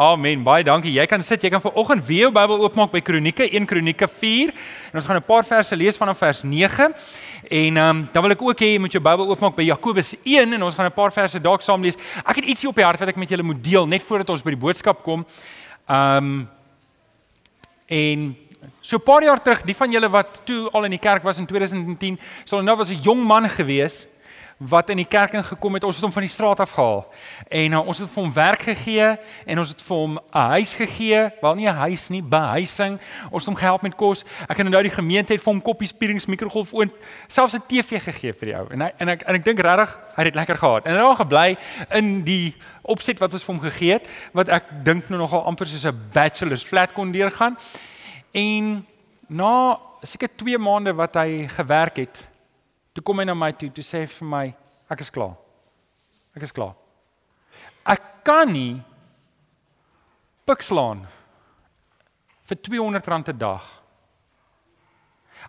Amen. Baie dankie. Jy kan sit. Jy kan vanoggend weer jou Bybel oopmaak by Kronieke 1 Kronieke 4. En ons gaan 'n paar verse lees vanaf vers 9. En ehm um, dan wil ek ook hê jy moet jou Bybel oopmaak by Jakobus 1 en ons gaan 'n paar verse dalk saam lees. Ek het ietsie op die hart wat ek met julle moet deel net voordat ons by die boodskap kom. Ehm um, en so 'n paar jaar terug, die van julle wat toe al in die kerk was in 2010, sal nou was 'n jong man gewees wat in die kerk ingekom het. Ons het hom van die straat af gehaal. En uh, ons het vir hom werk gegee en ons het vir hom 'n huis gegee. Wel nie 'n huis nie, behuising. Ons het hom gehelp met kos. Ek het nou die gemeente het vir hom koppies spierings mikrogolfoon, selfs 'n TV gegee vir die ou. En hy, en ek en ek dink regtig hy het dit lekker gehad. En hy het daar gebly in die opset wat ons vir hom gegee het, wat ek dink nou nogal amper soos 'n bachelor's flat kon deurgaan. En na seker 2 maande wat hy gewerk het, Toe kom hy na my toe, toe sê hy vir my, ek is klaar. Ek is klaar. Ek kan nie pikslaan vir R200 'n dag.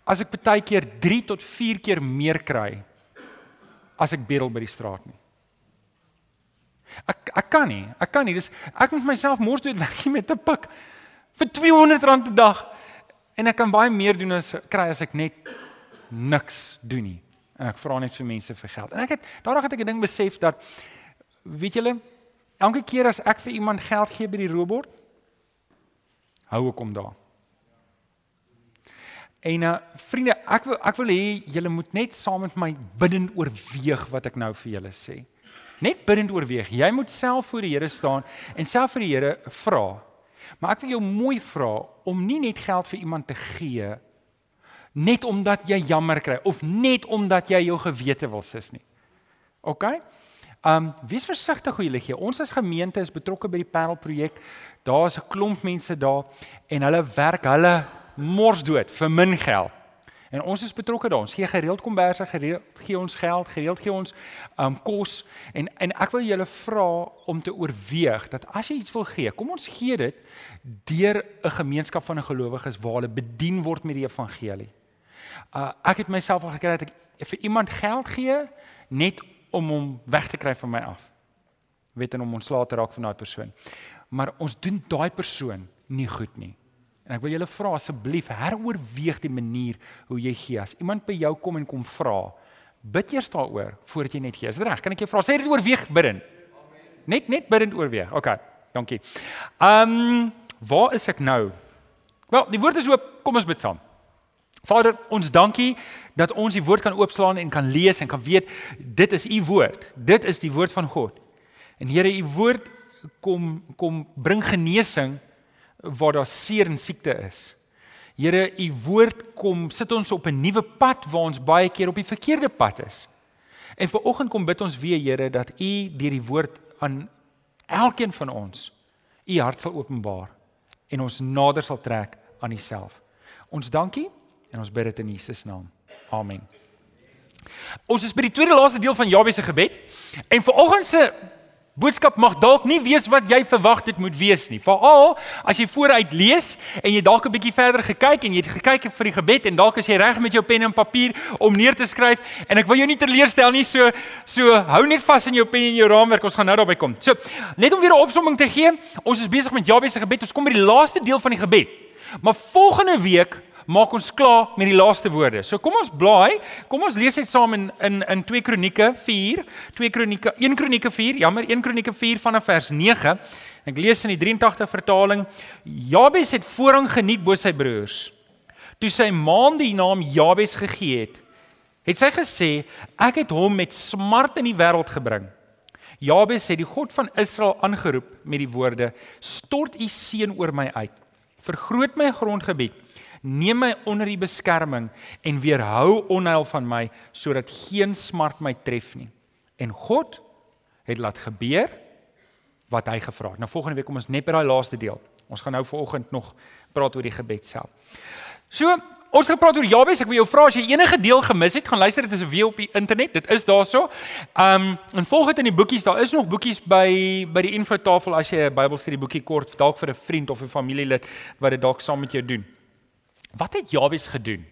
As ek baie keer 3 tot 4 keer meer kry as ek bedel by die straat nie. Ek ek kan nie, ek kan nie. Dis ek moet myself mors dood werk met 'n pik vir R200 'n dag en ek kan baie meer doen as kry as ek net niks doen nie. En ek vra net vir mense vir geld. En ek het daarom het ek 'n ding besef dat weet julle, elke keer as ek vir iemand geld gee by die robot, hou ek hom daar. En nou uh, vriende, ek wil ek wil hê julle moet net saam met my bidend oorweeg wat ek nou vir julle sê. Net bidend oorweeg. Jy moet self voor die Here staan en self vir die Here vra. Maar ek wil jou mooi vra om nie net geld vir iemand te gee net omdat jy jammer kry of net omdat jy jou gewete wil sis nie. OK? Um wees versigtig hoe jy gee. Ons as gemeente is betrokke by die Parel projek. Daar's 'n klomp mense daar en hulle werk hulle mors dood vir min geld. En ons is betrokke daar. Ons gee gereeld komberse, gereeld gee ons geld, gereeld gee ons um kos en en ek wil julle vra om te oorweeg dat as jy iets wil gee, kom ons gee dit deur 'n gemeenskap van gelowiges waar hulle bedien word met die evangelie. Uh ek het myself al gekry dat ek vir iemand geld gee net om hom weg te kry van my af. Weet en om ontslae te raak van daai persoon. Maar ons doen daai persoon nie goed nie. En ek wil julle vra asseblief heroorweeg die manier hoe jy gee. As iemand by jou kom en kom vra, bid eers daaroor voordat jy net gee. Is dit reg? Kan ek jou vra? Sê dit oorweeg bidden. Net net bidden oorweeg. OK. Dankie. Ehm um, waar is ek nou? Wel, die woord is oop. Kom ons bid saam. Vader, ons dankie dat ons die woord kan oopslaan en kan lees en kan weet dit is u woord. Dit is die woord van God. En Here, u woord kom kom bring genesing waar daar seer en siekte is. Here, u woord kom sit ons op 'n nuwe pad waar ons baie keer op die verkeerde pad is. En vir oggend kom bid ons weer Here dat u deur die woord aan elkeen van ons u hart sal openbaar en ons nader sal trek aan u self. Ons dankie En ons bid dit in Jesus naam. Amen. Ons is by die tweede laaste deel van Jabes se gebed. En vanoggend se boodskap mag dalk nie wees wat jy verwag dit moet wees nie. Veral as jy vooruit lees en jy dalk 'n bietjie verder gekyk en jy het gekyk vir die gebed en dalk as jy reg met jou pen en papier om neer te skryf en ek wil jou nie teleurstel nie so so hou net vas in jou pen en jou raamwerk ons gaan nou daarby kom. So net om weer 'n opsomming te gee, ons is besig met Jabes se gebed. Ons kom by die laaste deel van die gebed. Maar volgende week maak ons klaar met die laaste woorde. So kom ons blaai, kom ons lees dit saam in in in 2 Kronieke 4, 2 Kronieke 1 Kronieke 4, jammer 1 Kronieke 4 vanaf vers 9. Ek lees in die 83 vertaling. Jabes het voorrang geniet bo sy broers. Toe sy ma die naam Jabes gegee het, het sy gesê ek het hom met smart in die wêreld gebring. Jabes het die God van Israel aangeroep met die woorde: Stort u seën oor my uit. Vergroot my grondgebied Neem my onder u beskerming en weerhou onheil van my sodat geen smart my tref nie. En God het laat gebeur wat hy gevra het. Nou volgende week kom ons net by daai laaste deel. Ons gaan nou vanoggend nog praat oor die gebed self. So, ons gaan praat oor Jabes. Ek wil jou vra as jy enige deel gemis het, gaan luister dit is weer op die internet. Dit is daarso. Um en volg dit in die boekies. Daar is nog boekies by by die infotafel as jy 'n Bybelstudie boekie kort dalk vir 'n vriend of 'n familielid wat dit dalk saam met jou doen. Wat het Jabes gedoen?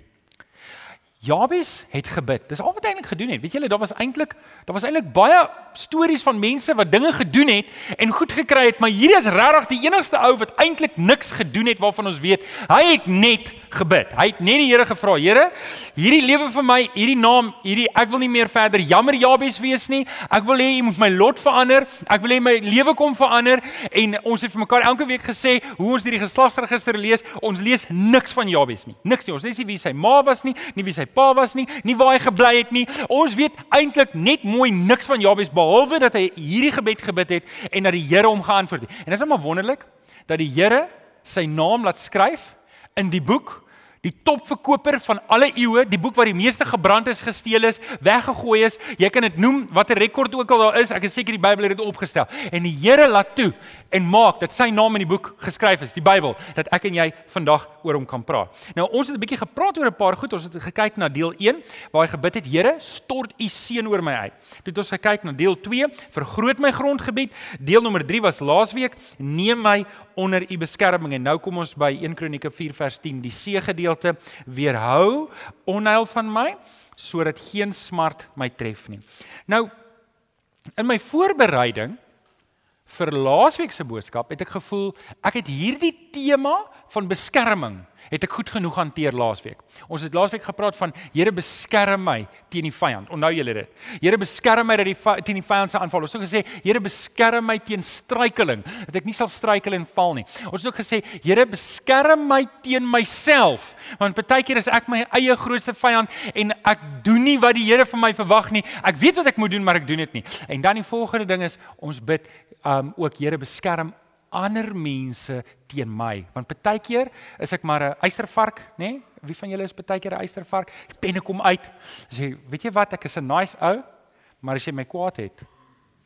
Jabes het gebid. Dis al wat hy eintlik gedoen het. Weet julle, daar was eintlik daar was eintlik baie stories van mense wat dinge gedoen het en goed gekry het, maar hierdie is regtig die enigste ou wat eintlik niks gedoen het waarvan ons weet. Hy het net gebid. Hy het net die Here gevra, Here, hierdie lewe vir my, hierdie naam, hierdie ek wil nie meer verder jammer Jabes wees nie. Ek wil hê U moet my lot verander. Ek wil hê my lewe kom verander en ons het vir mekaar elke week gesê hoe ons hierdie geslagsregister lees. Ons lees niks van Jabes nie. Niks nie. Ons lees nie wie sy ma was nie, nie wie sy pa was nie, nie waar hy gebly het nie. Ons weet eintlik net mooi niks van Jabes behalwe dat hy hierdie gebed gebid het en dat die Here hom geantwoord het. En dit is net maar wonderlik dat die Here sy naam laat skryf in die boek die topverkoper van alle eeue, die boek wat die meeste gebrand is, gesteel is, weggegooi is. Jy kan dit noem watter rekord ook al daar is. Ek is seker die Bybel het dit opgestel. En die Here laat toe en maak dat sy naam in die boek geskryf is, die Bybel, dat ek en jy vandag oor hom kan praat. Nou ons het 'n bietjie gepraat oor 'n paar goed. Ons het gekyk na deel 1 waar hy gebid het, Here, stort u seën oor my uit. Toe het ons gekyk na deel 2, vergroot my grondgebied. Deel nommer 3 was laasweek, neem my onder u beskerming en nou kom ons by 1 Kronieke 4 vers 10, die see gedeelte, weerhou onheil van my sodat geen smart my tref nie. Nou in my voorbereiding vir laasweek se boodskap het ek gevoel ek het hierdie tema van beskerming het ek goed genoeg hanteer laasweek. Ons het laasweek gepraat van Here beskerm my teen die vyand. Onthou julle dit? Here beskerm my dat die teen die vyand se aanval. Ons het ook gesê Here beskerm my teen struikeling, dat ek nie sal struikel en val nie. Ons het ook gesê Here beskerm my teen myself, want baie keer is ek my eie grootste vyand en ek doen nie wat die Here van my verwag nie. Ek weet wat ek moet doen, maar ek doen dit nie. En dan die volgende ding is ons bid um ook Here beskerm ander mense teen my. Want baie keer is ek maar 'n eystervark nê nee? wie van julle is baie keer 'n eystervark penne kom uit. Sê weet jy wat? Ek is 'n nice ou maar as jy my kwaad het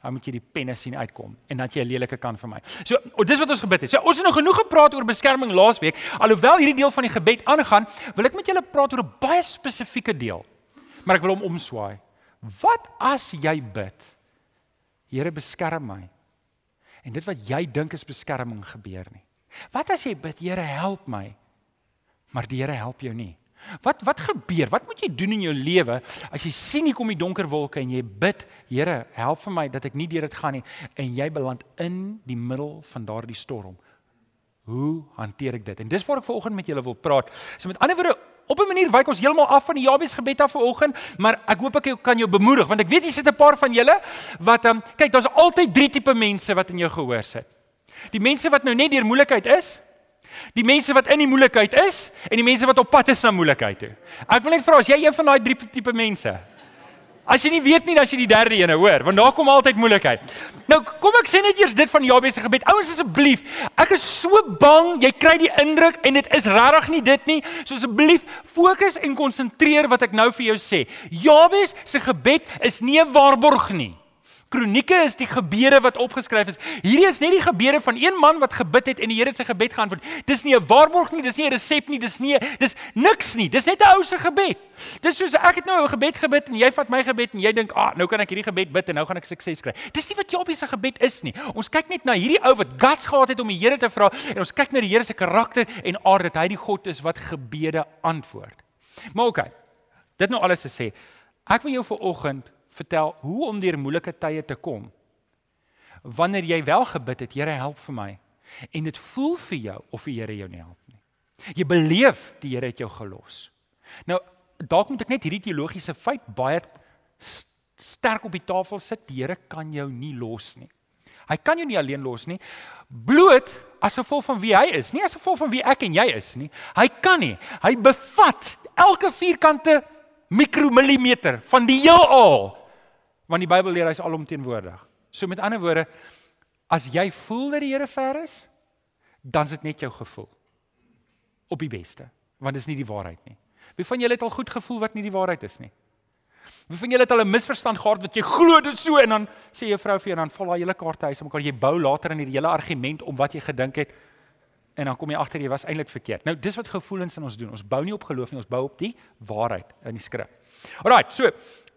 dan moet jy die penne sien uitkom en dat jy 'n lelike kan vir my. So oh, dis wat ons gebid het. So ons het nou genoeg gepraat oor beskerming laasweek. Alhoewel hierdie deel van die gebed aangaan wil ek met julle praat oor 'n baie spesifieke deel. Maar ek wil hom omswaai. Wat as jy bid Here beskerm my en dit wat jy dink is beskerming gebeur nie. Wat as jy bid, Here, help my, maar die Here help jou nie? Wat wat gebeur? Wat moet jy doen in jou lewe as jy sien hier kom die donker wolke en jy bid, Here, help vir my dat ek nie deur dit gaan nie en jy beland in die middel van daardie storm. Hoe hanteer ek dit? En dis waar ek vanoggend met julle wil praat. So met ander woorde, op 'n manier wyk ons heeltemal af van die Jabes gebed af vanoggend, maar ek hoop ek kan jou bemoedig want ek weet jy sit 'n paar van julle wat ehm um, kyk, daar's altyd drie tipe mense wat in jou gehoor sit. Die mense wat nou net deur moeilikheid is, die mense wat in die moeilikheid is en die mense wat op pad is na moeilikheid toe. Ek wil net vra as jy een van daai drie tipe mense As jy nie weet nie, dan as jy die derde ene hoor, want daar kom altyd moeilikheid. Nou kom ek sê net eers dit van Jabes se gebed. Ouens asseblief, ek is so bang jy kry die indruk en dit is regtig nie dit nie. So asseblief fokus en konsentreer wat ek nou vir jou sê. Jabes se gebed is nie 'n waarborg nie. Kronieke is die gebede wat opgeskryf is. Hierdie is net die gebede van een man wat gebid het en die Here het sy gebed geantwoord. Dis nie 'n waarborg nie, dis nie 'n resep nie, dis nie dis niks nie. Dis net 'n ou se gebed. Dis soos ek het nou 'n gebed gebid en jy vat my gebed en jy dink, "Ag, ah, nou kan ek hierdie gebed bid en nou gaan ek sukses kry." Dis nie wat Jabes se gebed is nie. Ons kyk net na hierdie ou wat guts gehad het om die Here te vra en ons kyk na die Here se karakter en aard dat hy die God is wat gebede antwoord. Maar oké. Okay, dit nou alles te sê. Ek wil jou vir oggend vertel hoe om deur moeilike tye te kom. Wanneer jy wel gebid het, Here help vir my en dit voel vir jou of die Here jou nie help nie. Jy beleef die Here het jou gelos. Nou dalk moet ek net hierdie teologiese feit baie sterk op die tafel sit. Die Here kan jou nie los nie. Hy kan jou nie alleen los nie. Bloot as gevolg van wie hy is, nie as gevolg van wie ek en jy is nie. Hy kan nie. Hy bevat elke vierkante mikromillimeter van die heelal Want die Bybel leer hy's alomteenwoordig. So met ander woorde, as jy voel dat die Here ver is, dan is dit net jou gevoel. Op die beste, want dit is nie die waarheid nie. Wie van julle het al goed gevoel wat nie die waarheid is nie? Wie van julle het al 'n misverstand gehad wat jy glo dit so en dan sê jou vrou vir jou dan val daai hele kaarte huis om mekaar jy bou later in hierdie hele argument om wat jy gedink het en dan kom jy agter jy was eintlik verkeerd. Nou dis wat gevoelens in ons doen. Ons bou nie op geloof nie, ons bou op die waarheid in die skrif. Alraai, so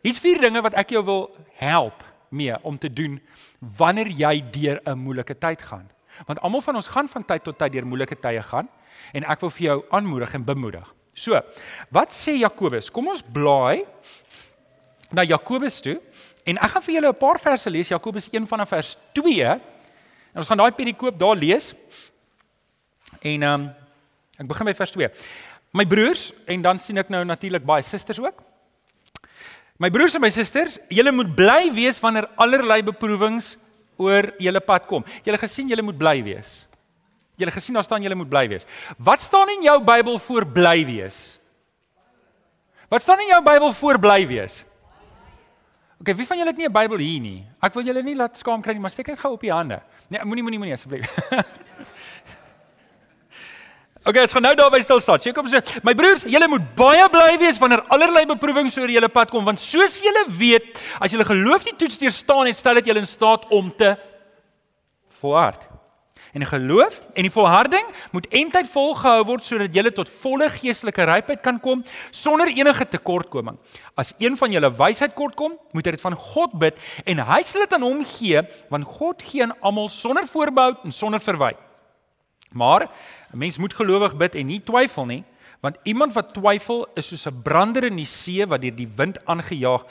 Hier's vier dinge wat ek jou wil help mee om te doen wanneer jy deur 'n moeilike tyd gaan. Want almal van ons gaan van tyd tot tyd deur moeilike tye gaan en ek wil vir jou aanmoedig en bemoedig. So, wat sê Jakobus? Kom ons blaai na Jakobus toe en ek gaan vir julle 'n paar verse lees Jakobus 1 vanaf vers 2. En ons gaan daai perikoop daar lees. En ehm um, ek begin by vers 2. My broers en dan sien ek nou natuurlik baie susters ook. My broers en my susters, julle moet bly wees wanneer allerlei beproewings oor julle pad kom. Julle gesien julle moet bly wees. Julle gesien daar staan julle moet bly wees. Wat staan in jou Bybel voor bly wees? Wat staan in jou Bybel voor bly wees? OK, wie van julle het nie 'n Bybel hier nie? Ek wil julle nie laat skaam kry nie, maar steek net gou op die hande. Nee, moenie moenie moenie asseblief. Okay, ons gaan nou daarby stil staan. Sê kom so. My broers, julle moet baie bly wees wanneer allerlei beproewings oor julle pad kom, want soos julle weet, as julle geloof die toets deurstaan het, stel dit julle in staat om te volhard. En die geloof en die volharding moet eintlik volgehou word sodat julle tot volle geestelike rypheid kan kom sonder enige tekortkoming. As een van julle wysheid kortkom, moet hy dit van God bid en hy sal dit aan hom gee, want God gee aan almal sonder voorbehou en sonder verwyte. Maar 'n mens moet gelowig bid en nie twyfel nie, want iemand wat twyfel is soos 'n brander in die see wat deur die wind aangejaag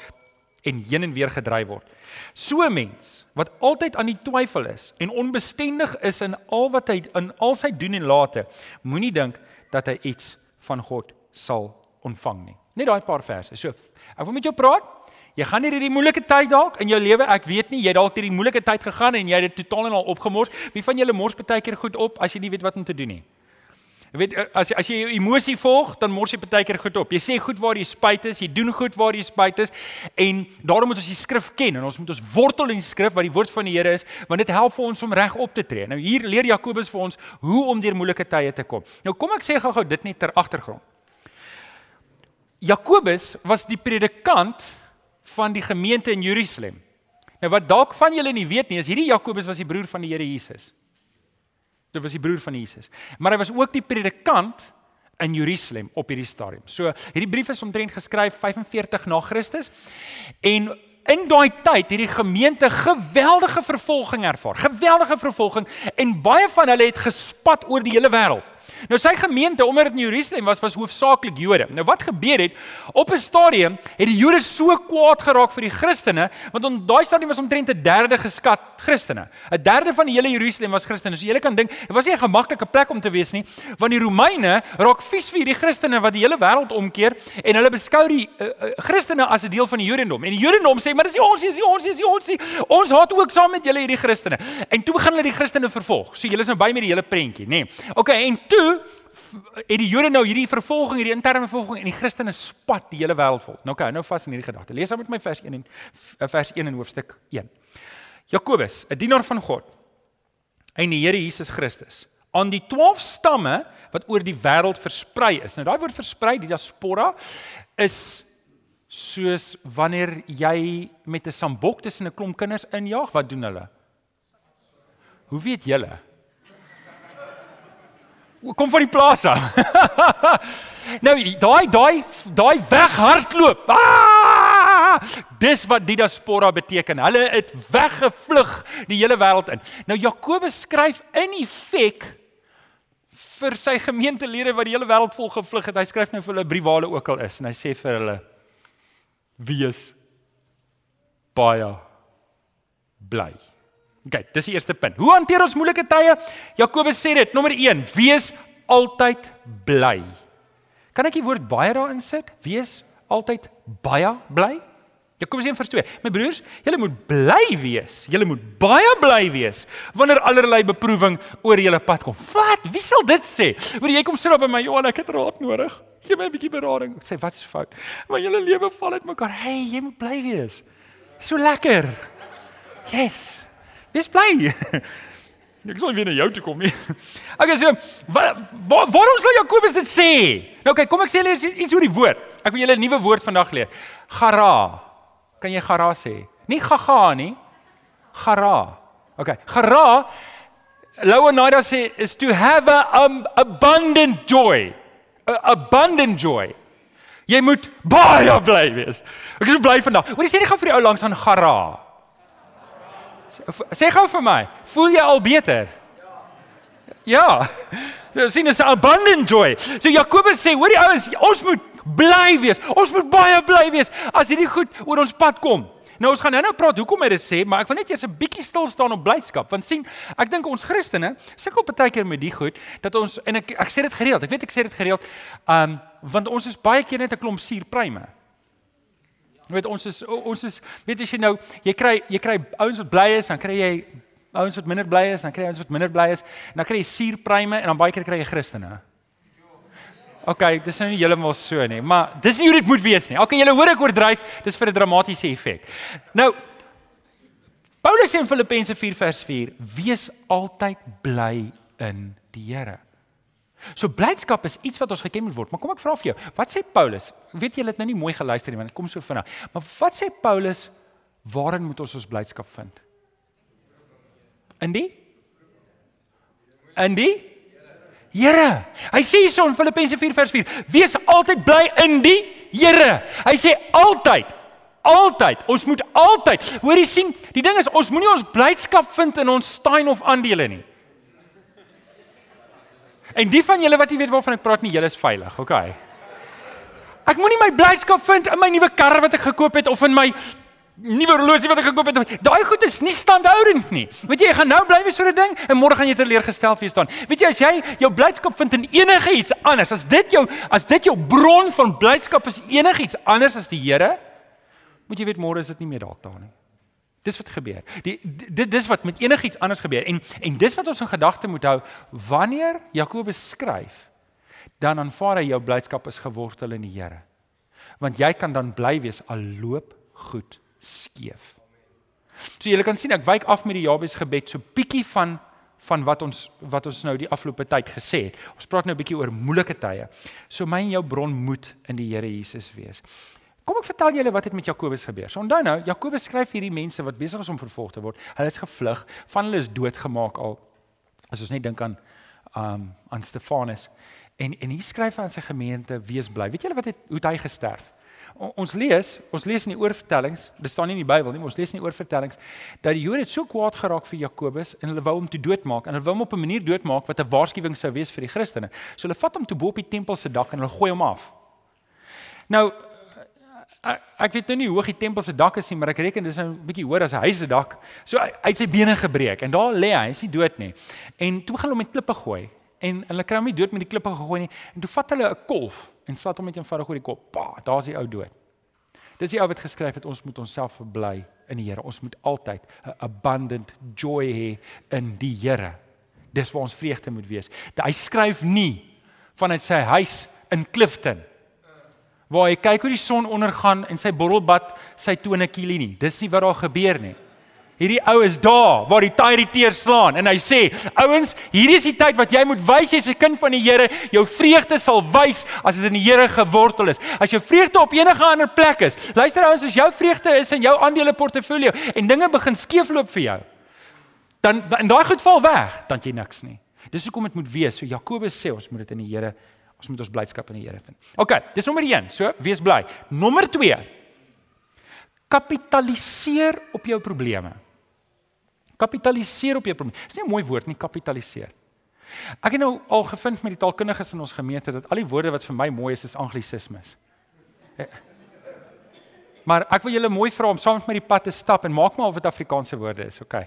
en heen en weer gedryf word. So 'n mens wat altyd aan die twyfel is en onbestendig is in al wat hy in al sy doen en late, moenie dink dat hy iets van God sal ontvang nie. Net daai paar verse. So, ek wil met jou praat Jy gaan nie hierdie moeilike tyd dalk in jou lewe, ek weet nie, jy dalk hierdie moeilike tyd gegaan en jy het dit totaal en al opgemors. Wie van julle mors baie keer goed op as jy nie weet wat om te doen nie? Jy weet as as jy jou emosie volg, dan mors jy baie keer goed op. Jy sê goed waar jy spyt is, jy doen goed waar jy spyt is en daarom moet ons die skrif ken en ons moet ons wortel in die skrif wat die woord van die Here is, want dit help vir ons om reg op te tree. Nou hier leer Jakobus vir ons hoe om deur moeilike tye te kom. Nou kom ek sê gou-gou dit net ter agtergrond. Jakobus was die predikant van die gemeente in Jerusalem. Nou wat dalk van julle nie weet nie, is hierdie Jakobus was die broer van die Here Jesus. Dit was die broer van Jesus. Maar hy was ook die predikant in Jerusalem op hierdie stadium. So hierdie brief is omtrent geskryf 45 na Christus en in daai tyd het die gemeente geweldige vervolging ervaar. Geweldige vervolging en baie van hulle het gespat oor die hele wêreld. Nou sy gemeente omdat dit in Jerusalem was was hoofsaaklik Jode. Nou wat gebeur het op 'n stadium het die Jode so kwaad geraak vir die Christene want on daai stadium was omtrent 'n derde geskat Christene. 'n Derde van die hele Jerusalem was Christene. So jy kan dink dit was nie 'n gemaklike plek om te wees nie want die Romeine raak vies vir hierdie Christene wat die hele wêreld omkeer en hulle beskou die uh, uh, Christene as 'n deel van die Jodendom. En die Jodendom sê maar dis nie ons nie, dis nie ons nie, dis nie ons nie. Ons haat ook saam met julle hierdie Christene. En toe begin hulle die Christene vervolg. So julle is nou by met die hele prentjie, nê. Nee. Okay, en toe het die Jode nou hierdie vervolging, hierdie interne vervolging en die Christene spat die hele wêreld vol. Nou okay, nou vas in hierdie gedagte. Lees dan met my vers 1 en eh, vers 1 in hoofstuk 1. Jakobus, 'n dienaar van God en die Here Jesus Christus aan die 12 stamme wat oor die wêreld versprei is. Nou daai woord versprei, die diaspora is soos wanneer jy met 'n sambok tussen 'n klomp kinders injaag, wat doen hulle? Hoe weet julle? Kom van die plaas af. nou daai daai daai weghardloop. Ah! Dis wat diaspora beteken. Hulle het weggevlug die hele wêreld in. Nou Jakobus skryf in effek vir sy gemeentelede wat die hele wêreld vol gevlug het. Hy skryf nou vir hulle brief waar hulle ook al is en hy sê vir hulle wees baie bly. OK, dis die eerste punt. Hoe hanteer ons moeilike tye? Jakobus sê dit, nommer 1, wees altyd bly. Kan ek die woord baie daarin sit? Wees altyd baie bly? Jakobus 1:2. My broers, julle moet bly wees. Julle moet baie bly wees wanneer allerlei beproewing oor julle pad kom. Wat? Wie sal dit sê? Wanneer jy kom sit op by my, Johan, ek het raad nodig. Gee my 'n bietjie berading. Ek sê, "Wat is fout?" Maar julle lewe val uitmekaar. Hey, jy moet bly wees. So lekker. Yes. Wees bly. Ek sal weer na jou toe kom nie. Okay, so waar waar waarom sal Jakobus dit sê? Nou kyk, kom ek sê julle iets oor die woord. Ek wil julle 'n nuwe woord vandag leer. Gara. Kan jy gara sê? Nie gaga nie. Gara. Okay, gara Lowenada sê is to have a um, abundant joy. A, abundant joy. Jy moet baie bly wees. Ek is so bly vandag. Hoor jy sê jy gaan vir die ou langs aan gara. Sê gou vir my, voel jy al beter? Ja. sien is abundant joy. So Jakobus sê, hoorie ouens, ons moet bly wees. Ons moet baie bly wees as hierdie goed oor ons pad kom. Nou ons gaan nou-nou praat hoekom hy dit sê, maar ek wil net eers 'n bietjie stil staan op blydskap want sien, ek dink ons Christene sukkel baie keer met die goed dat ons en ek ek sê dit gereeld. Ek weet ek sê dit gereeld. Um want ons is baie keer net 'n klomp suurpryme. Weet ons is ons is weet as jy nou jy kry jy kry ouens wat bly is, dan kry jy ouens wat minder bly is, dan kry jy ouens wat minder bly is en dan kry jy suurpryme en dan baie keer kry jy Christene. OK, dis nou nie heeltemal so nie, maar dis nie hoe dit moet wees nie. OK, julle hoor ek oordryf, dis vir 'n dramatiese effek. Nou Paulus sê in Filippense 4 vers 4: "Wees altyd bly in die Here." So blydskap is iets wat ons geken moet word. Maar kom ek vra vir jou, wat sê Paulus? Weet jy, jy het nou nie mooi geluister nie, want dit kom so vinnig. Maar wat sê Paulus waarin moet ons ons blydskap vind? In die In die Here. Hy sê hierso in Filippense 4 vers 4: "Wees altyd bly in die Here." Hy sê altyd altyd. Ons moet altyd. Hoor jy sien, die ding is ons moenie ons blydskap vind in ons stein of aandele nie. En die van julle wat nie weet waarvan ek praat nie, julle is veilig. Okay. Ek moenie my blydskap vind in my nuwe kar wat ek gekoop het of in my nuwe horlosie wat ek gekoop het. Daai goed is nie standhoudend nie. Weet jy, jy gaan nou bly wees oor 'n ding en môre gaan jy teleurgesteld wees dan. Weet jy, as jy jou blydskap vind in enige iets anders, as dit jou as dit jou bron van blydskap is enigiets anders as die Here, moet jy weet môre is dit nie meer daar nie. Dis wat gebeur. Die dit dis wat met enigiets anders gebeur. En en dis wat ons in gedagte moet hou wanneer Jakobus skryf, dan aanvaar hy jou blydskap is gewortel in die Here. Want jy kan dan bly wees al loop goed skeef. So julle kan sien ek wyk af met die Jabes gebed so bietjie van van wat ons wat ons nou die afgelope tyd gesê het. Ons praat nou 'n bietjie oor moeilike tye. So my en jou bron moet in die Here Jesus wees. Kom ek vertel julle wat het met Jakobus gebeur. So onthou nou, Jakobus skryf hierdie mense wat besig is om vervolg te word. Hulle is gevlug, van hulle is doodgemaak al. As ons net dink aan um aan Stefanus en en hier skryf hy aan sy gemeente, wees bly. Weet julle wat het hoe het hy gesterf? ons lees, ons lees in die oorvertellings, dit staan nie in die Bybel nie, maar ons lees in die oorvertellings dat die Jode so kwaad geraak vir Jakobus en hulle wou hom toe doodmaak en hulle wou hom op 'n manier doodmaak wat 'n waarskuwing sou wees vir die Christene. So hulle vat hom toe bo op die tempel se dak en hulle gooi hom af. Nou ek weet nou nie hoe hoog die tempel se dak is nie, maar ek reken dis nou 'n bietjie hoër as 'n huis se dak. So hy het sy bene gebreek en daar lê hy, hy is nie dood nie. En toe gaan hulle hom met klippe gooi en hulle kry hom nie dood met die klippe gegooi nie en toe vat hulle 'n kolf en slat hom met 'n eenvoudige oor die kop. Pa, daar's die ou dood. Dis die ou wat geskryf het ons moet onsself verbly in die Here. Ons moet altyd 'n abundant joy hê in die Here. Dis waar ons vreugde moet wees. Hy skryf nie vanuit sy huis in Clifton waar hy kyk hoe die son ondergaan en sy borrelbad sy tone kielie nie. Dis nie wat daar gebeur nie. Hierdie ou is daar waar die taai slaan en hy sê: "Ouens, hierdie is die tyd wat jy moet wys jy's 'n kind van die Here. Jou vreugde sal wys as dit in die Here gewortel is. As jou vreugde op enige ander plek is. Luister ouens, as jou vreugde is in jou aandele portefeuljo en dinge begin skeefloop vir jou, dan in daai goed val weg, dan jy niks nie. Dis hoekom dit moet wees. So Jakobus sê ons moet dit in die Here, ons moet ons blydskap in die Here vind. OK, dis nommer 1. So, wees bly. Nommer 2. Kapitaliseer op jou probleme. Kapitaliseer op jou probleem. Dis nie 'n mooi woord nie, kapitaliseer. Ek het nou al gevind met die taalkundiges in ons gemeente dat al die woorde wat vir my mooi is, is anglisismes. Eh, maar ek wil julle mooi vra om saam met my die pad te stap en maak maar of dit Afrikaanse woorde is, okay?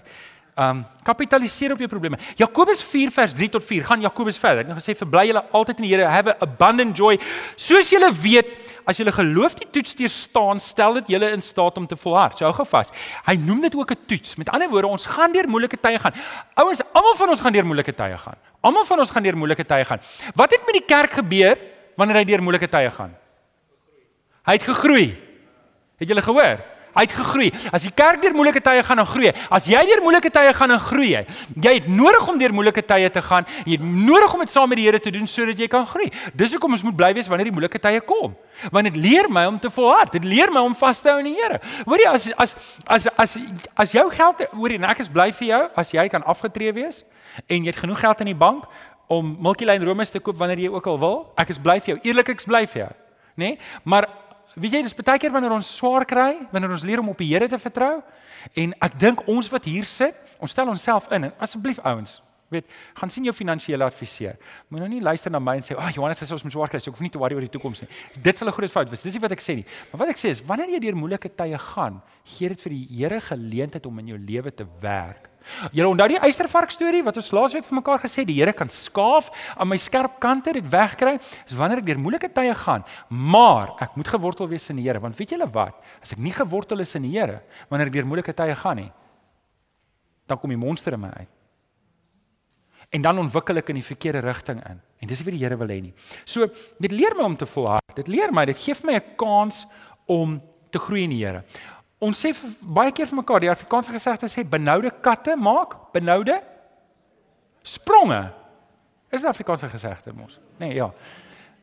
Um kapitaliseer op jou probleme. Jakobus 4 vers 3 tot 4 gaan Jakobus verder. Hy het gesê verbly julle altyd in die Here, have abundant joy. Soos julle weet, as julle geloof die toets deur staan, stel dit julle in staat om te volhard. Hou gevas. Hy noem dit ook 'n toets. Met ander woorde, ons gaan deur moeilike tye gaan. Ouens, almal van ons gaan deur moeilike tye gaan. Almal van ons gaan deur moeilike tye gaan. Wat het met die kerk gebeur wanneer hy deur moeilike tye gaan? Hy het gegroei. Het julle gehoor? Hy het gegroei. As die kerk deur moeilike tye gaan en groei, as jy deur moeilike tye gaan en groei, jy het nodig om deur moeilike tye te gaan. Jy het nodig om dit saam met die Here te doen sodat jy kan groei. Dis hoekom ons moet bly wees wanneer die moeilike tye kom. Want dit leer my om te volhard. Dit leer my om vas te hou in die Here. Hoorie as as as as as jou geld, hoorie, ek is bly vir jou as jy kan afgetree wees en jy het genoeg geld in die bank om Milky Lane Rome's te koop wanneer jy ook al wil. Ek is bly vir jou. Eerlik ek is bly vir jou. Nê? Nee? Maar weet jy, dis baie keer wanneer ons swaar kry, wanneer ons leer om op die Here te vertrou, en ek dink ons wat hier sit, ons stel onsself in en asseblief ouens, Weet, gaan sien jou finansiële adviseur. Moet nou nie luister na my en sê, "Ag, oh, Johannes, dis ons moet swaar kry, so ek hoef nie te worry oor die toekoms nie." Dit sal 'n groot fout wees. Dis nie wat ek sê nie. Maar wat ek sê is, wanneer jy deur moeilike tye gaan, gee dit vir die Here geleentheid om in jou lewe te werk. Julle onthou die eystervark storie wat ons laasweek vir mekaar gesê, die Here kan skaaf aan my skerp kante dit wegkry, is wanneer ek deur moeilike tye gaan, maar ek moet gewortel wees in die Here, want weet julle wat? As ek nie gewortel is in die Here, wanneer ek deur moeilike tye gaan nie, dan kom die monster in my uit en dan ontwikkel ek in die verkeerde rigting in. En dis nie wat die Here wil hê nie. So, dit leer my om te volhard. Dit leer my, dit gee my 'n kans om te groei in die Here. Ons sê baie keer vir mekaar, die Afrikaanse gesegde sê benoude katte maak benoude spronge. Is 'n Afrikaanse gesegde mos? Nee, ja.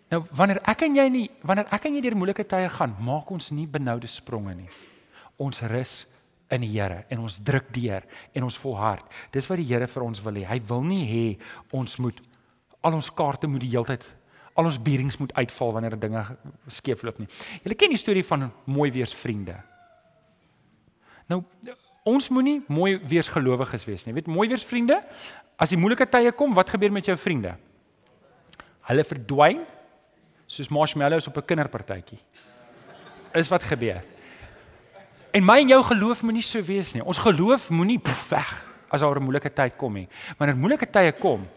Nou wanneer ek en jy nie wanneer ek en jy deur moeilike tye gaan, maak ons nie benoude spronge nie. Ons rus in die Here en ons druk deur en ons volhard. Dis wat die Here vir ons wil hê. Hy wil nie hê ons moet al ons kaarte moet die heeltyd al ons bierings moet uitval wanneer dinge skeefloop nie. Julle ken die storie van mooi weers vriende. Nou ons moenie mooi weers gelowiges wees nie. Weet mooi weers vriende, as die moeilike tye kom, wat gebeur met jou vriende? Hulle verdwyn soos marshmallows op 'n kinderpartytjie. Is wat gebeur. En my en jou geloof moenie so wees nie. Ons geloof moenie weg as daar 'n moeilike tyd kom nie. Wanneer moeilike tye kom,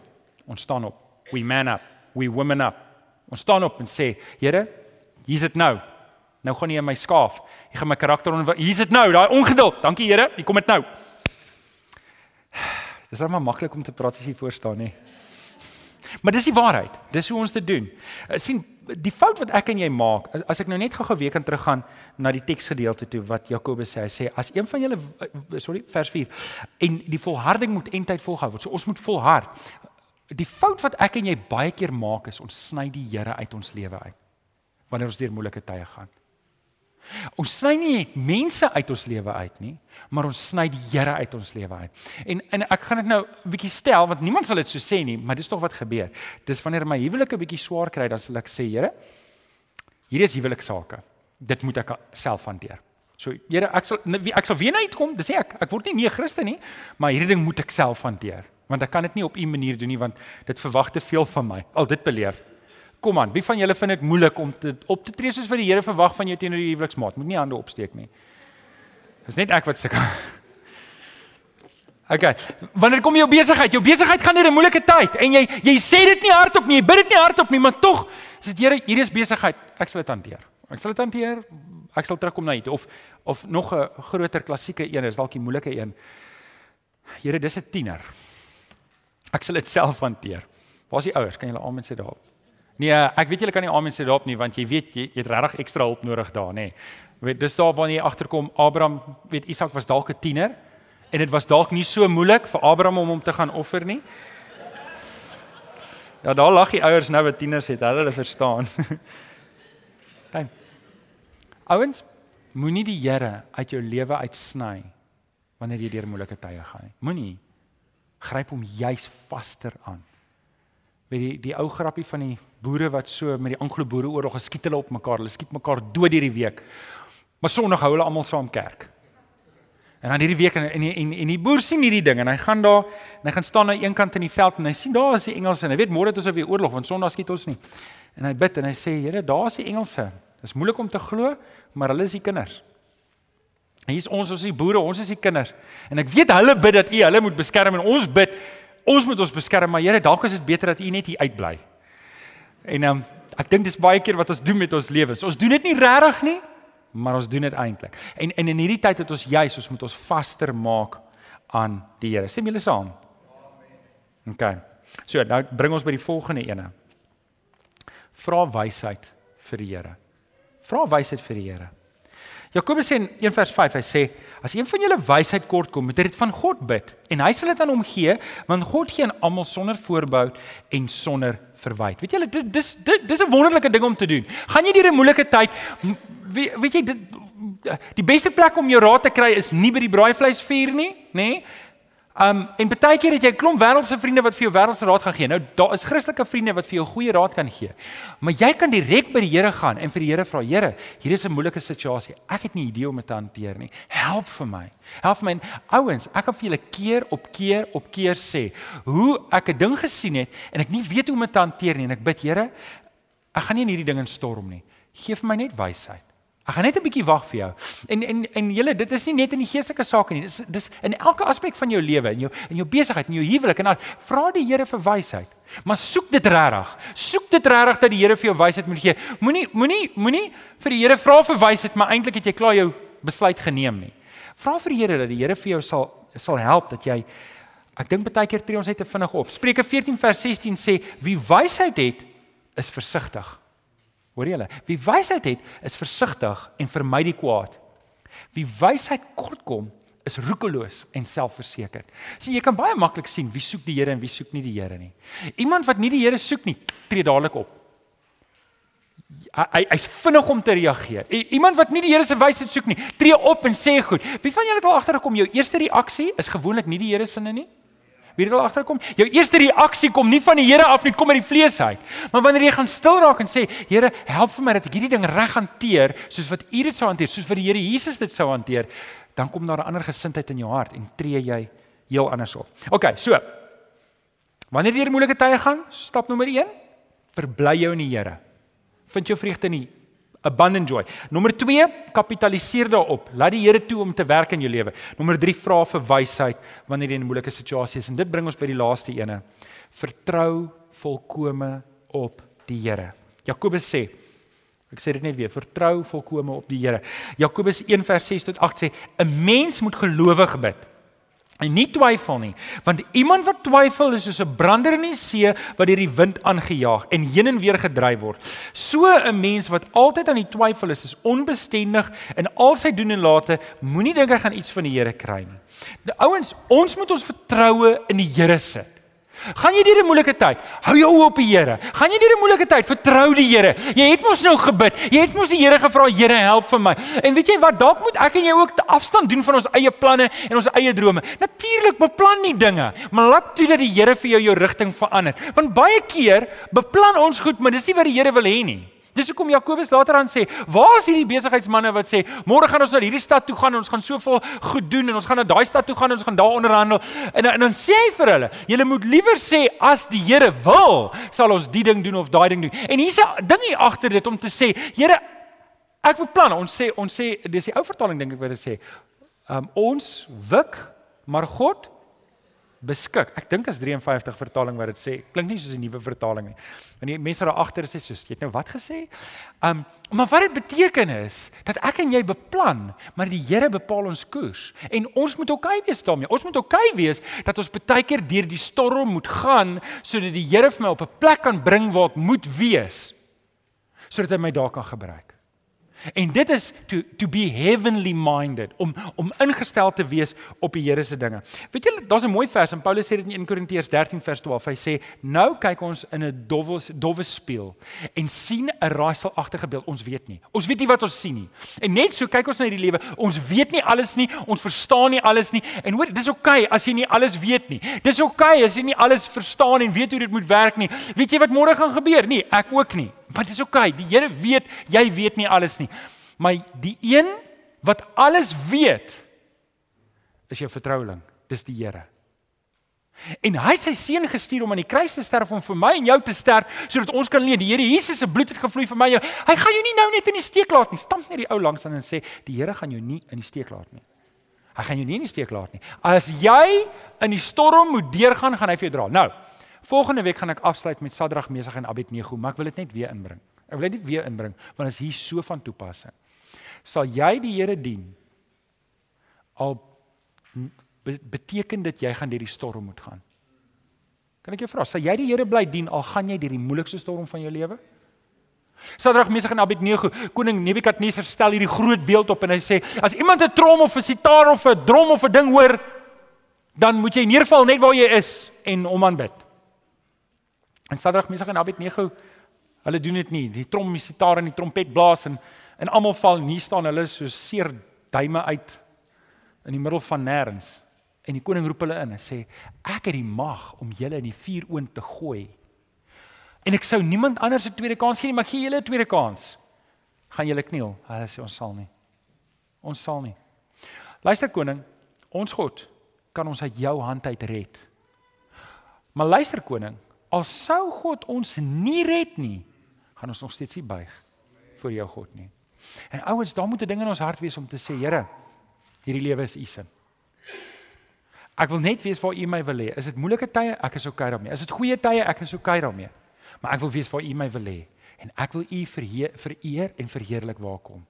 ons staan op. We man up. We women up. Ons staan op en sê, Here, hier's dit nou. Nou gaan nie my skaaf. Jy gaan my karakter onder. Hier's dit nou, daai ongeduld. Dankie Here, jy kom dit nou. Dis net maar maklik om te praat as jy voor staan, nê. Maar dis die waarheid. Dis hoe ons dit doen. Eh, sien die fout wat ek en jy maak, as, as ek nou net gou-gou weer kan teruggaan na die teksgedeelte toe wat Jakobus sê, hy sê as een van julle sorry, vers 4 en die volharding moet eintyd volhou word. So ons moet volhard. Die fout wat ek en jy baie keer maak is ons sny die Here uit ons lewe uit wanneer ons deur moeilike tye gaan. Ons sny nie mense uit ons lewe uit nie, maar ons sny die Here uit ons lewe uit. En en ek gaan dit nou 'n bietjie stel want niemand sal dit so sê nie, maar dis tog wat gebeur. Dis wanneer my huwelik 'n bietjie swaar kry, dan sal ek sê, Here, hierdie is huweliksake. Dit moet ek self hanteer. So, Here, ek sal ek sal weer na uitkom, dis ek. Ek word nie nie 'n Christen nie, maar hierdie ding moet ek self hanteer, want ek kan dit nie op u manier doen nie want dit verwag te veel van my. Al dit beleef. Kom aan, wie van julle vind dit moeilik om te op te tree soos wat die Here verwag van jou teenoor die huweliksmaat? Moet nie hande opsteek nie. Dis net ek wat sukkel. Okay. Wanneer kom jou besigheid? Jou besigheid gaan deur 'n moeilike tyd en jy jy sê dit nie hardop nie, jy bid dit nie hardop nie, maar tog is dit Here, hierdie is besigheid. Ek sal dit hanteer. Ek sal dit hanteer. Ek sal terugkom na dit of of nog 'n groter klassieke een is dalk die moeilike een. Here, dis 'n tiener. Ek sal dit self hanteer. Waar is die ouers? Kan julle almal sê daarop? Nee, ek weet julle kan nie amen sê daarop nie want jy weet jy, jy het regtig ekstra hulp nodig daar, nê. Weet dis daar wanneer jy agterkom Abraham, weet Isak was dalk 'n tiener en dit was dalk nie so moeilik vir Abraham om hom te gaan offer nie. Ja, daar lag die ouers nou wat tieners het, hulle hulle verstaan. Kyk. Ouens, moenie die Here uit jou lewe uitsny wanneer jy deur moeilike tye gaan nie. Moenie gryp hom juis vaster aan. Weet die die ou grappie van die boere wat so met die Anglo-Boereoorlog geskiet hulle op mekaar. Hulle skiet mekaar dood hierdie week. Maar Sondag hou hulle almal saam kerk. En dan hierdie week en en en, en die boer sien hierdie ding en hy gaan daar en hy gaan staan aan een kant in die veld en hy sien daar is die Engelse en hy weet môre het ons weer oorlog want Sondag skiet ons nie. En hy bid en hy sê Here, daar is die Engelse. Dit is moeilik om te glo, maar hulle is die kinders. En hier is ons, ons is die boere, ons is die kinders. En ek weet hulle bid dat U hulle moet beskerm en ons bid ons moet ons beskerm, maar Here, dalk is dit beter dat U net hier uitbly. En um, ek dink dis baie keer wat ons doen met ons lewens. Ons doen dit nie regtig nie, maar ons doen dit eintlik. En, en in hierdie tyd het ons juis ons moet ons vaster maak aan die Here. Stem julle saam? Amen. OK. So, nou bring ons by die volgende ene. Vra wysheid vir die Here. Vra wysheid vir die Here. Jakobus sê in 1 vers 5 hy sê as een van julle wysheid kort kom, moet hy dit van God bid en hy sal dit aan hom gee want God gee aan almal sonder voorbou en sonder verwyd. Weet julle dis dis dis 'n wonderlike ding om te doen. Gaan jy deur 'n moeilike tyd weet, weet jy dit die beste plek om jou raad te kry is nie by die braaivleisvuur nie, nê? Nee? Um en baie keer het jy 'n klomp wêreldse vriende wat vir jou wêreldse raad gaan gee. Nou daar is Christelike vriende wat vir jou goeie raad kan gee. Maar jy kan direk by die Here gaan en vir die Here vra, Here, hier is 'n moeilike situasie. Ek het nie idee hoe om dit te hanteer nie. Help vir my. Help vir my. Ouens, ek kan vir julle keer op keer op keer sê hoe ek 'n ding gesien het en ek nie weet hoe om dit te hanteer nie en ek bid, Here, ek gaan nie in hierdie ding instorm nie. Geef my net wysheid. Ek gaan net 'n bietjie wag vir jou. En en en julle, dit is nie net in die geestelike sake nie. Dis dis in elke aspek van jou lewe, in jou in jou besigheid, in jou huwelik en al. Vra die Here vir wysheid. Maar soek dit regtig. Soek dit regtig dat die Here vir jou wysheid moet gee. Moenie moenie moenie vir die Here vra vir wysheid, maar eintlik het jy klaar jou besluit geneem nie. Vra vir die Here dat die Here vir jou sal sal help dat jy ek dink baie keer tree ons net te vinnig op. Spreuke 14 vers 16 sê wie wysheid het is versigtig. Hoor julle? Wie wysheid het, is versigtig en vermy die kwaad. Wie wysheid kortkom, is roekeloos en selfversekerd. Sien, jy kan baie maklik sien wie soek die Here en wie soek nie die Here nie. Iemand wat nie die Here soek nie, tree dadelik op. Hy hy's vinnig om te reageer. Iemand wat nie die Here se wysheid soek nie, tree op en sê goed. Wie van julle het al agtergekom jou eerste reaksie is gewoonlik nie die Here se sinne nie? Wie het al agterkom? Jou eerste reaksie kom nie van die Here af nie, kom uit die vlees uit. Maar wanneer jy gaan stil raak en sê, Here, help vir my dat ek hierdie ding reg hanteer, soos wat U dit sou hanteer, soos wat die Here Jesus dit sou hanteer, dan kom daar 'n ander gesindheid in jou hart en tree jy heel anders op. OK, so. Wanneer jy deur moeilike tye gaan, stap nommer 1, verbly jou in die Here. Vind jou vreugde in die abundant joy. Nommer 2, kapitaliseer daarop. Laat die Here toe om te werk in jou lewe. Nommer 3, vra vir wysheid wanneer jy in 'n moeilike situasie is. En dit bring ons by die laaste ene. Vertrou volkome op die Here. Jakobus sê Ek sê dit net weer, vertrou volkome op die Here. Jakobus 1:6 tot 8 sê 'n mens moet gelowig bid En nie twyfel nie, want iemand wat twyfel is soos 'n brander in die see wat deur die wind aangejaag en heen en weer gedryf word. So 'n mens wat altyd aan die twyfel is, is onbestendig in al sy doen en late, moenie dink hy gaan iets van die Here kry nie. Die ouens, ons moet ons vertroue in die Here sit. Gaan jy deur 'n moeilike tyd? Hou jou oop op die Here. Gaan jy deur 'n moeilike tyd? Vertrou die Here. Jy het mos nou gebid. Jy het mos die Here gevra, Here, help vir my. En weet jy wat? Dalk moet ek en jy ook afstand doen van ons eie planne en ons eie drome. Natuurlik beplan nie dinge, maar laat toe dat die Here vir jou jou rigting verander. Want baie keer beplan ons goed, maar dis nie wat die Here wil hê nie. Dis hoekom Jakobus later aan sê, "Waar is hierdie besigheidsmense wat sê, môre gaan ons na hierdie stad toe gaan en ons gaan soveel goed doen en ons gaan na daai stad toe gaan en ons gaan daar onderhandel." En en dan sê hy vir hulle, "Julle moet liewer sê as die Here wil, sal ons die ding doen of daai ding doen." En hier's 'n ding hier agter dit om te sê, "Here, ek beplan." Ons sê ons sê dis die ou vertaling dink ek wat dit sê. Um ons wik, maar God beskik. Ek dink as 53 vertaling wat dit sê. Klink nie soos 'n nuwe vertaling nie. En die mense daar agter sê soos jy het nou wat gesê? Um maar wat dit beteken is dat ek en jy beplan, maar die Here bepaal ons koers. En ons moet oukei wees daarmee. Ons moet oukei wees dat ons baie keer deur die storm moet gaan sodat die Here vir my op 'n plek kan bring waar ek moet wees sodat hy my daar kan gebruik. En dit is to to be heavenly minded om om ingestel te wees op die Here se dinge. Weet julle, daar's 'n mooi vers en Paulus sê dit in 1 Korintiërs 13 vers 12. Hy sê: "Nou kyk ons in 'n dowwe dowwe spieël en sien 'n raaiselagtige beeld. Ons weet nie. Ons weet nie wat ons sien nie. En net so kyk ons na hierdie lewe. Ons weet nie alles nie. Ons verstaan nie alles nie. En hoor, dis oukei okay as jy nie alles weet nie. Dis oukei okay as jy nie alles verstaan en weet hoe dit moet werk nie. Weet jy wat môre gaan gebeur? Nee, ek ook nie. Maar dit is oukei. Okay. Die Here weet, jy weet nie alles nie. Maar die een wat alles weet is jou vertroueling. Dis die Here. En hy het sy seun gestuur om aan die kruis te sterf om vir my en jou te sterf sodat ons kan leef. Die Here Jesus se bloed het gevloei vir my en jou. Hy gaan jou nie nou net in die steek laat nie. Stamp net die ou langs aan en sê die Here gaan jou nie in die steek laat nie. Hy gaan jou nie in die steek laat nie. As jy in die storm moet deurgaan, gaan hy vir jou dra. Nou, Volgende week gaan ek afsluit met Sadrag, Mesach en Abednego, maar ek wil dit net weer inbring. Ek wil dit net weer inbring want dit is hier so van toepassing. Sal jy die Here dien? Al beteken dit jy gaan deur die storm moet gaan. Kan ek jou vra, sal jy die Here bly dien al gaan jy deur die moeilikste storm van jou lewe? Sadrag, Mesach en Abednego, koning Nebukadneser stel hierdie groot beeld op en hy sê as iemand 'n trom of 'n sitaar of 'n drom of 'n ding hoor, dan moet jy neerval net waar jy is en hom aanbid. En Sadrag, Mesach en Abednego, hulle doen dit nie. Die trom, die sitaar en die trompet blaas en en almal val nie staan hulle so seer duime uit in die middel van nêrens. En die koning roep hulle in en sê ek het die mag om julle in die vuuroond te gooi. En ek sou niemand anders 'n tweede kans gee nie, maar gee julle 'n tweede kans. Gaan julle kniel? Hulle sê ons sal nie. Ons sal nie. Luister koning, ons God kan ons uit jou hand uit red. Maar luister koning, al sou God ons nie red nie, gaan ons nog steeds nie buig voor jou God nie. En ouens, daar moet 'n ding in ons hart wees om te sê, Here, hierdie lewe is U se. Ek wil net weet waar U my wil hê. Is dit moeilike tye? Ek is okay daarmee. Is dit goeie tye? Ek is okay daarmee. Maar ek wil weet waar U my wil hê en ek wil U vereer en verheerlik waar kom.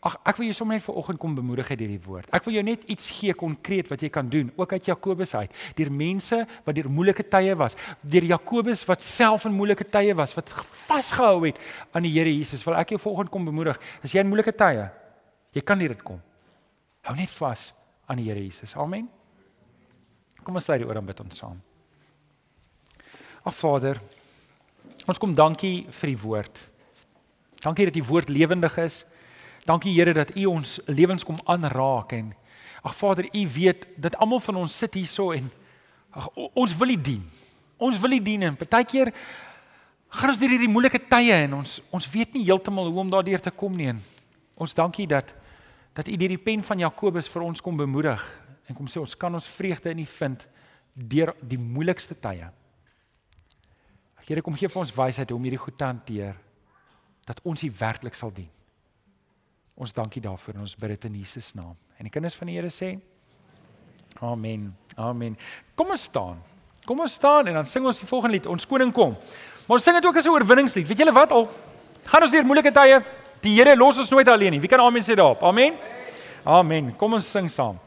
Ag ek wil jou sommer net vanoggend kom bemoedig uit hierdie woord. Ek wil jou net iets gee konkreet wat jy kan doen, ook uit Jakobus uit. Deur mense wat deur moeilike tye was, deur Jakobus wat self in moeilike tye was, wat vasgehou het aan die Here Jesus. Wil ek jou vanoggend kom bemoedig. As jy in moeilike tye, jy kan nie dit kom. Hou net vas aan die Here Jesus. Amen. Kom ons sê die oor aan bid ons saam. Ag Vader, ons kom dankie vir die woord. Dankie dat die woord lewendig is. Dankie Here dat U ons lewens kom aanraak en ag Vader, U weet dat almal van ons sit hierso en ag ons wil U dien. Ons wil U dien en partykeer gaan ons deur hierdie moeilike tye en ons ons weet nie heeltemal hoe om daardeur te kom nie. En ons dankie dat dat U deur die pen van Jakobus vir ons kom bemoedig en kom sê ons kan ons vreugde in U vind deur die moeilikste tye. Here kom gee vir ons wysheid om hierdie goed te hanteer dat ons U werklik sal dien. Ons dankie daarvoor en ons bid dit in Jesus naam. En die kinders van die Here sê Amen. Amen. Kom ons staan. Kom ons staan en dan sing ons die volgende lied, Ons koning kom. Maar ons sing dit ook as 'n oorwinningslied. Weet julle wat al? Gaan ons deur moeilike tye, die Here los ons nooit alleen nie. Wie kan amen sê daarop? Amen. Amen. Kom ons sing saam.